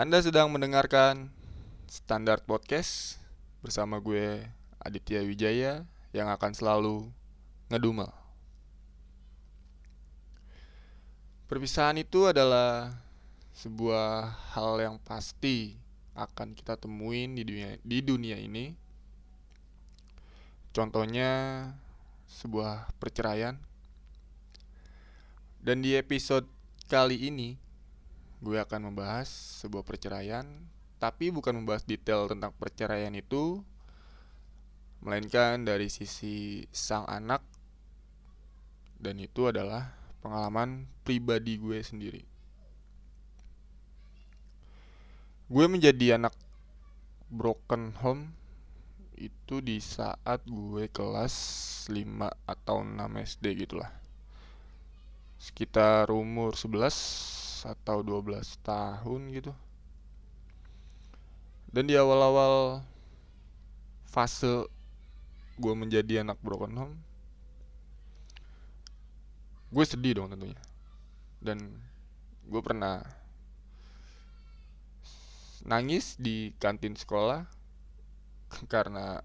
Anda sedang mendengarkan Standar Podcast bersama gue Aditya Wijaya yang akan selalu ngedumel. Perpisahan itu adalah sebuah hal yang pasti akan kita temuin di dunia di dunia ini. Contohnya sebuah perceraian. Dan di episode kali ini gue akan membahas sebuah perceraian, tapi bukan membahas detail tentang perceraian itu, melainkan dari sisi sang anak, dan itu adalah pengalaman pribadi gue sendiri. Gue menjadi anak broken home itu di saat gue kelas 5 atau 6 SD gitulah. Sekitar umur 11 atau 12 tahun gitu. Dan di awal-awal fase gue menjadi anak broken home gue sedih dong tentunya. Dan gue pernah nangis di kantin sekolah karena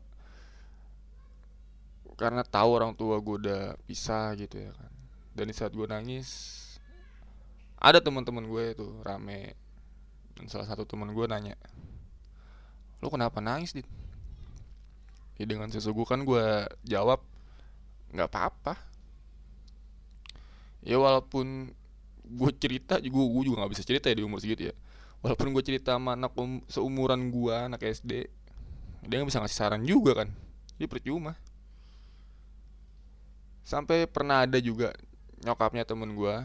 karena tahu orang tua gue udah pisah gitu ya kan. Dan di saat gue nangis ada teman-teman gue itu rame. Dan salah satu teman gue nanya lo kenapa nangis dit? Ya dengan sesugukan gue jawab nggak apa-apa. Ya walaupun gue cerita juga gue juga nggak bisa cerita ya di umur segitu ya. Walaupun gue cerita sama anak um, seumuran gue anak SD dia nggak bisa ngasih saran juga kan. Dia percuma. Sampai pernah ada juga nyokapnya temen gue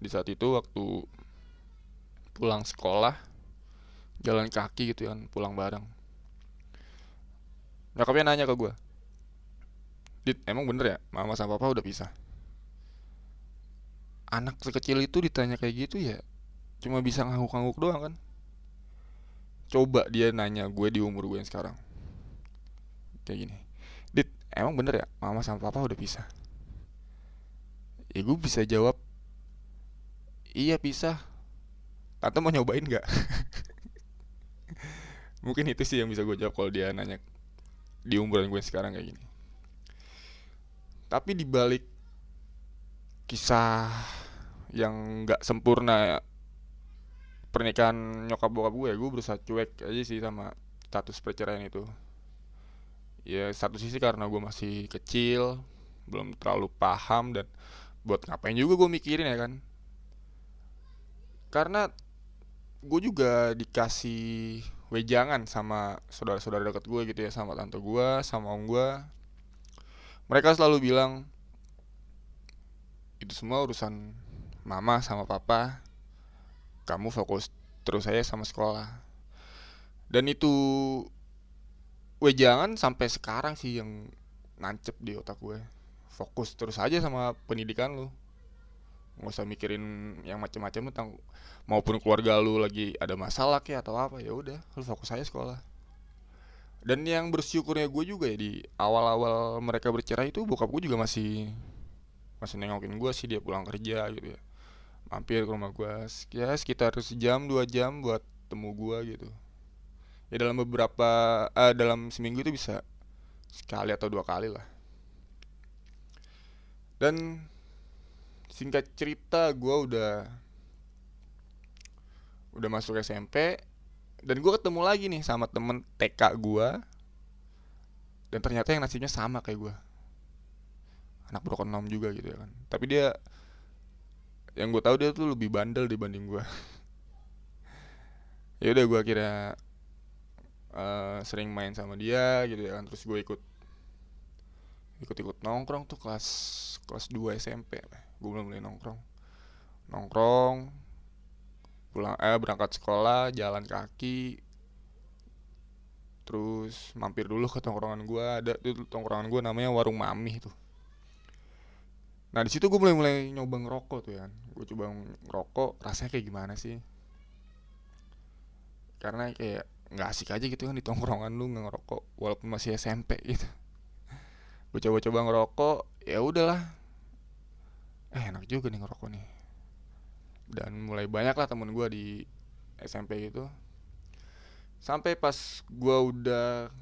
di saat itu waktu pulang sekolah jalan kaki gitu kan pulang bareng. Nyokapnya nanya ke gue Dit, emang bener ya? Mama sama papa udah pisah? Anak sekecil itu ditanya kayak gitu ya cuma bisa ngangguk-ngangguk doang kan. Coba dia nanya gue di umur gue yang sekarang. Kayak gini Dit, emang bener ya? Mama sama papa udah pisah? Ya gue bisa jawab iya pisah. Tante mau nyobain nggak? Mungkin itu sih yang bisa gue jawab kalau dia nanya di umuran gue sekarang kayak gini. Tapi di balik kisah yang nggak sempurna pernikahan nyokap bokap gue gue berusaha cuek aja sih sama status perceraian itu. Ya satu sisi karena gue masih kecil belum terlalu paham dan buat ngapain juga gue mikirin ya kan karena gue juga dikasih wejangan sama saudara-saudara dekat gue gitu ya sama tante gue sama om gue mereka selalu bilang itu semua urusan mama sama papa. Kamu fokus terus saya sama sekolah. Dan itu wejangan sampai sekarang sih yang nancep di otak gue fokus terus aja sama pendidikan lu nggak usah mikirin yang macam-macam tentang maupun keluarga lu lagi ada masalah kayak atau apa ya udah lu fokus aja sekolah. Dan yang bersyukurnya gue juga ya di awal-awal mereka bercerai itu bokap gue juga masih masih nengokin gue sih dia pulang kerja gitu ya. Mampir ke rumah gue ya sekitar sejam dua jam buat temu gue gitu. Ya dalam beberapa uh, dalam seminggu itu bisa sekali atau dua kali lah. Dan singkat cerita gue udah udah masuk SMP dan gue ketemu lagi nih sama temen TK gue dan ternyata yang nasibnya sama kayak gue anak broken home juga gitu ya kan. Tapi dia yang gue tahu dia tuh lebih bandel dibanding gue ya udah gue kira uh, sering main sama dia gitu ya kan. Terus gue ikut ikut-ikut nongkrong tuh kelas kelas 2 SMP gue belum mulai nongkrong. Nongkrong pulang eh berangkat sekolah jalan kaki. Terus mampir dulu ke tongkrongan gue ada tuh tongkrongan gue namanya warung mami tuh. Nah di situ gue mulai mulai nyoba ngerokok tuh ya gue coba ngerokok rasanya kayak gimana sih? Karena kayak nggak asik aja gitu kan di tongkrongan lu ngerokok walaupun masih SMP gitu gue coba-coba ngerokok ya udahlah. Eh enak juga nih ngerokok nih. Dan mulai banyak lah temen gue di SMP itu sampai pas gua udah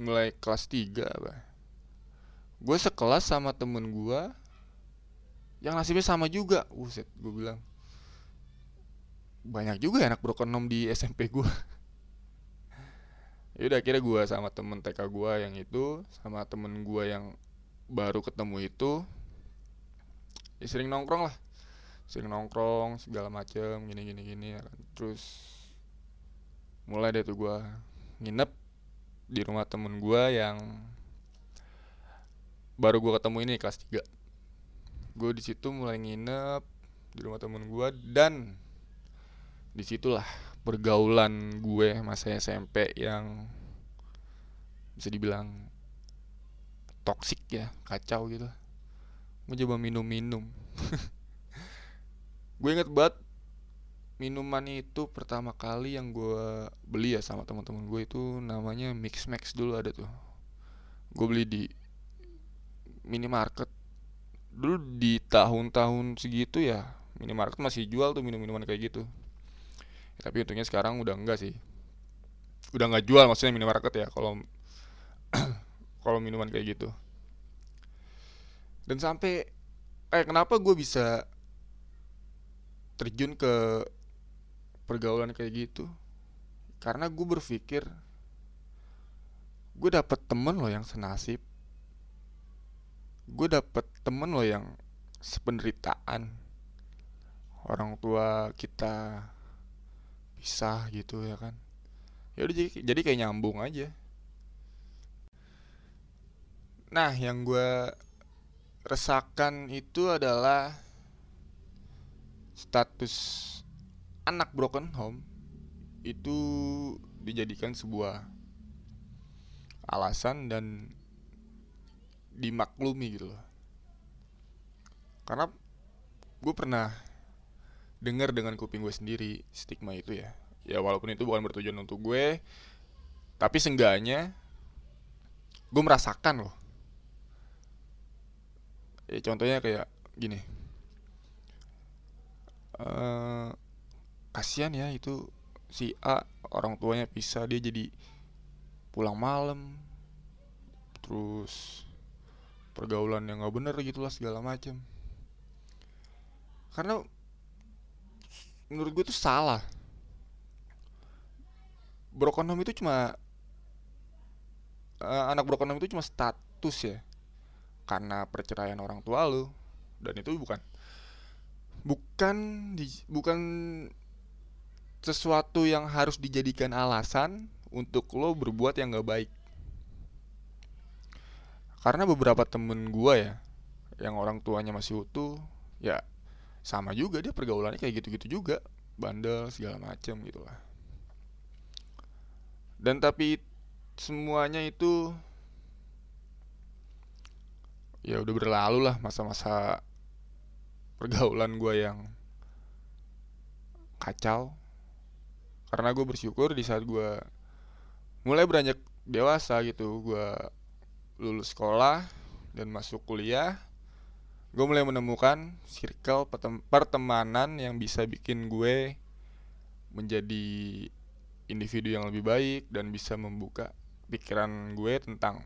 mulai kelas 3 apa gue sekelas sama temen gua yang nasibnya sama juga. Buset gue bilang. Banyak juga ya anak broken home di SMP gua ya udah akhirnya gua sama temen TK gua yang itu sama temen gua yang baru ketemu itu ya sering nongkrong lah sering nongkrong segala macem gini gini gini ya kan. terus mulai deh tuh gua nginep di rumah temen gua yang baru gua ketemu ini kelas 3 gue di situ mulai nginep di rumah temen gua dan di situlah pergaulan gue masa SMP yang bisa dibilang toksik ya kacau gitu. Gue coba minum-minum. Gue inget banget minuman itu pertama kali yang gue beli ya sama teman-teman gue itu namanya Mix Max dulu ada tuh. Gue beli di minimarket. Dulu di tahun-tahun segitu ya minimarket masih jual tuh minum-minuman kayak gitu tapi untungnya sekarang udah enggak sih. Udah nggak jual maksudnya minimarket ya kalau kalau minuman kayak gitu. Dan sampai eh kenapa gue bisa terjun ke pergaulan kayak gitu? Karena gue berpikir gue dapet temen loh yang senasib. Gue dapet temen loh yang sependeritaan orang tua kita pisah gitu ya kan? Ya udah jadi, jadi kayak nyambung aja. Nah yang gue resakan itu adalah status anak broken home itu dijadikan sebuah alasan dan dimaklumi gitu loh. Karena gue pernah dengar dengan kuping gue sendiri stigma itu ya. Ya walaupun itu bukan bertujuan untuk gue tapi seenggaknya gue merasakan loh. Ya contohnya kayak gini. Uh, kasihan ya itu si A orang tuanya pisah dia jadi pulang malam terus pergaulan yang nggak bener gitulah segala macam karena menurut gue tuh salah. Broken home itu cuma uh, anak broken home itu cuma status ya. Karena perceraian orang tua lu. Dan itu bukan bukan di, bukan sesuatu yang harus dijadikan alasan untuk lo berbuat yang gak baik. Karena beberapa temen gue ya yang orang tuanya masih utuh ya sama juga dia pergaulannya kayak gitu-gitu juga. Bandel segala macem gitulah dan tapi semuanya itu ya udah berlalu lah masa-masa pergaulan gue yang kacau. Karena gue bersyukur di saat gue mulai beranjak dewasa gitu gue lulus sekolah dan masuk kuliah gue mulai menemukan circle pertemanan yang bisa bikin gue menjadi individu yang lebih baik dan bisa membuka pikiran gue tentang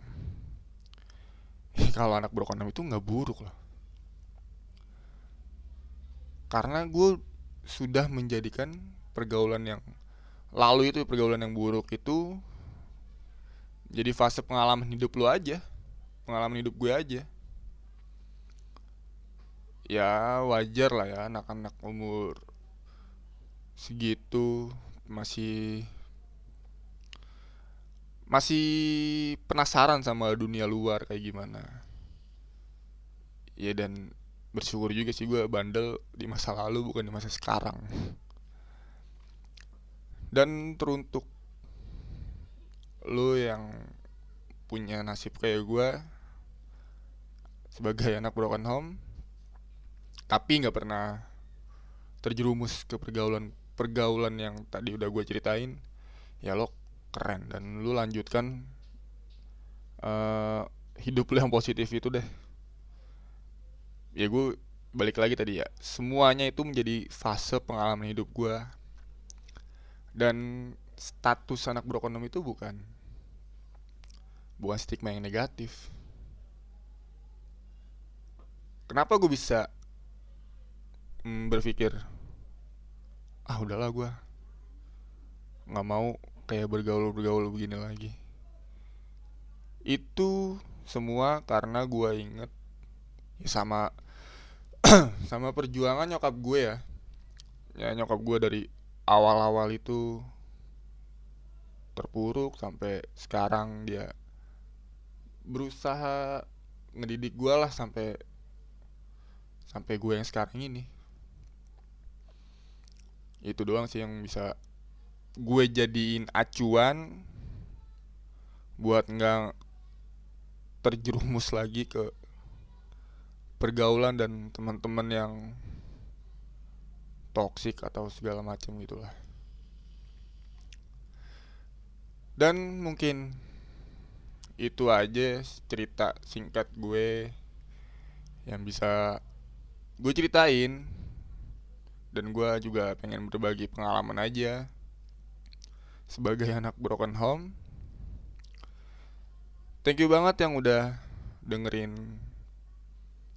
kalau anak home itu nggak buruk loh. Karena gue sudah menjadikan pergaulan yang lalu itu pergaulan yang buruk itu jadi fase pengalaman hidup lu aja pengalaman hidup gue aja ya wajar lah ya anak-anak umur segitu masih masih penasaran sama dunia luar kayak gimana. Ya dan bersyukur juga sih gue bandel di masa lalu bukan di masa sekarang. Dan teruntuk lo yang punya nasib kayak gue sebagai anak broken home tapi nggak pernah terjerumus ke pergaulan pergaulan yang tadi udah gue ceritain. Ya lo keren. Dan lo lanjutkan uh, hidup lo yang positif itu deh. Ya gue balik lagi tadi ya. Semuanya itu menjadi fase pengalaman hidup gue dan status anak berokonom itu bukan bukan stigma yang negatif. Kenapa gue bisa mm, berpikir ah udahlah gue nggak mau kayak bergaul bergaul begini lagi. Itu semua karena gue inget ya sama sama perjuangan nyokap gue ya. Ya nyokap gue dari awal-awal itu terpuruk sampai sekarang dia berusaha ngedidik gue lah sampai sampai gue yang sekarang ini itu doang sih yang bisa gue jadiin acuan buat nggak terjerumus lagi ke pergaulan dan teman-teman yang toksik atau segala macam gitulah. Dan mungkin itu aja cerita singkat gue yang bisa gue ceritain dan gue juga pengen berbagi pengalaman aja sebagai anak broken home thank you banget yang udah dengerin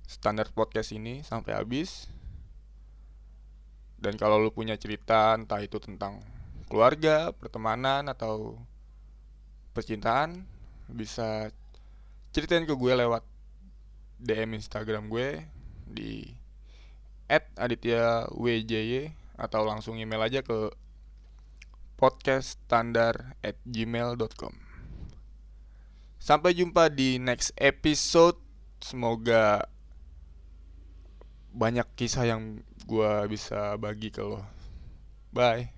standar podcast ini sampai habis. Dan kalau lu punya cerita entah itu tentang keluarga, pertemanan atau percintaan, bisa ceritain ke gue lewat DM Instagram gue di @aditya_wjy atau langsung email aja ke podcaststandar@gmail.com. Sampai jumpa di next episode. Semoga banyak kisah yang gue bisa bagi ke lo. Bye.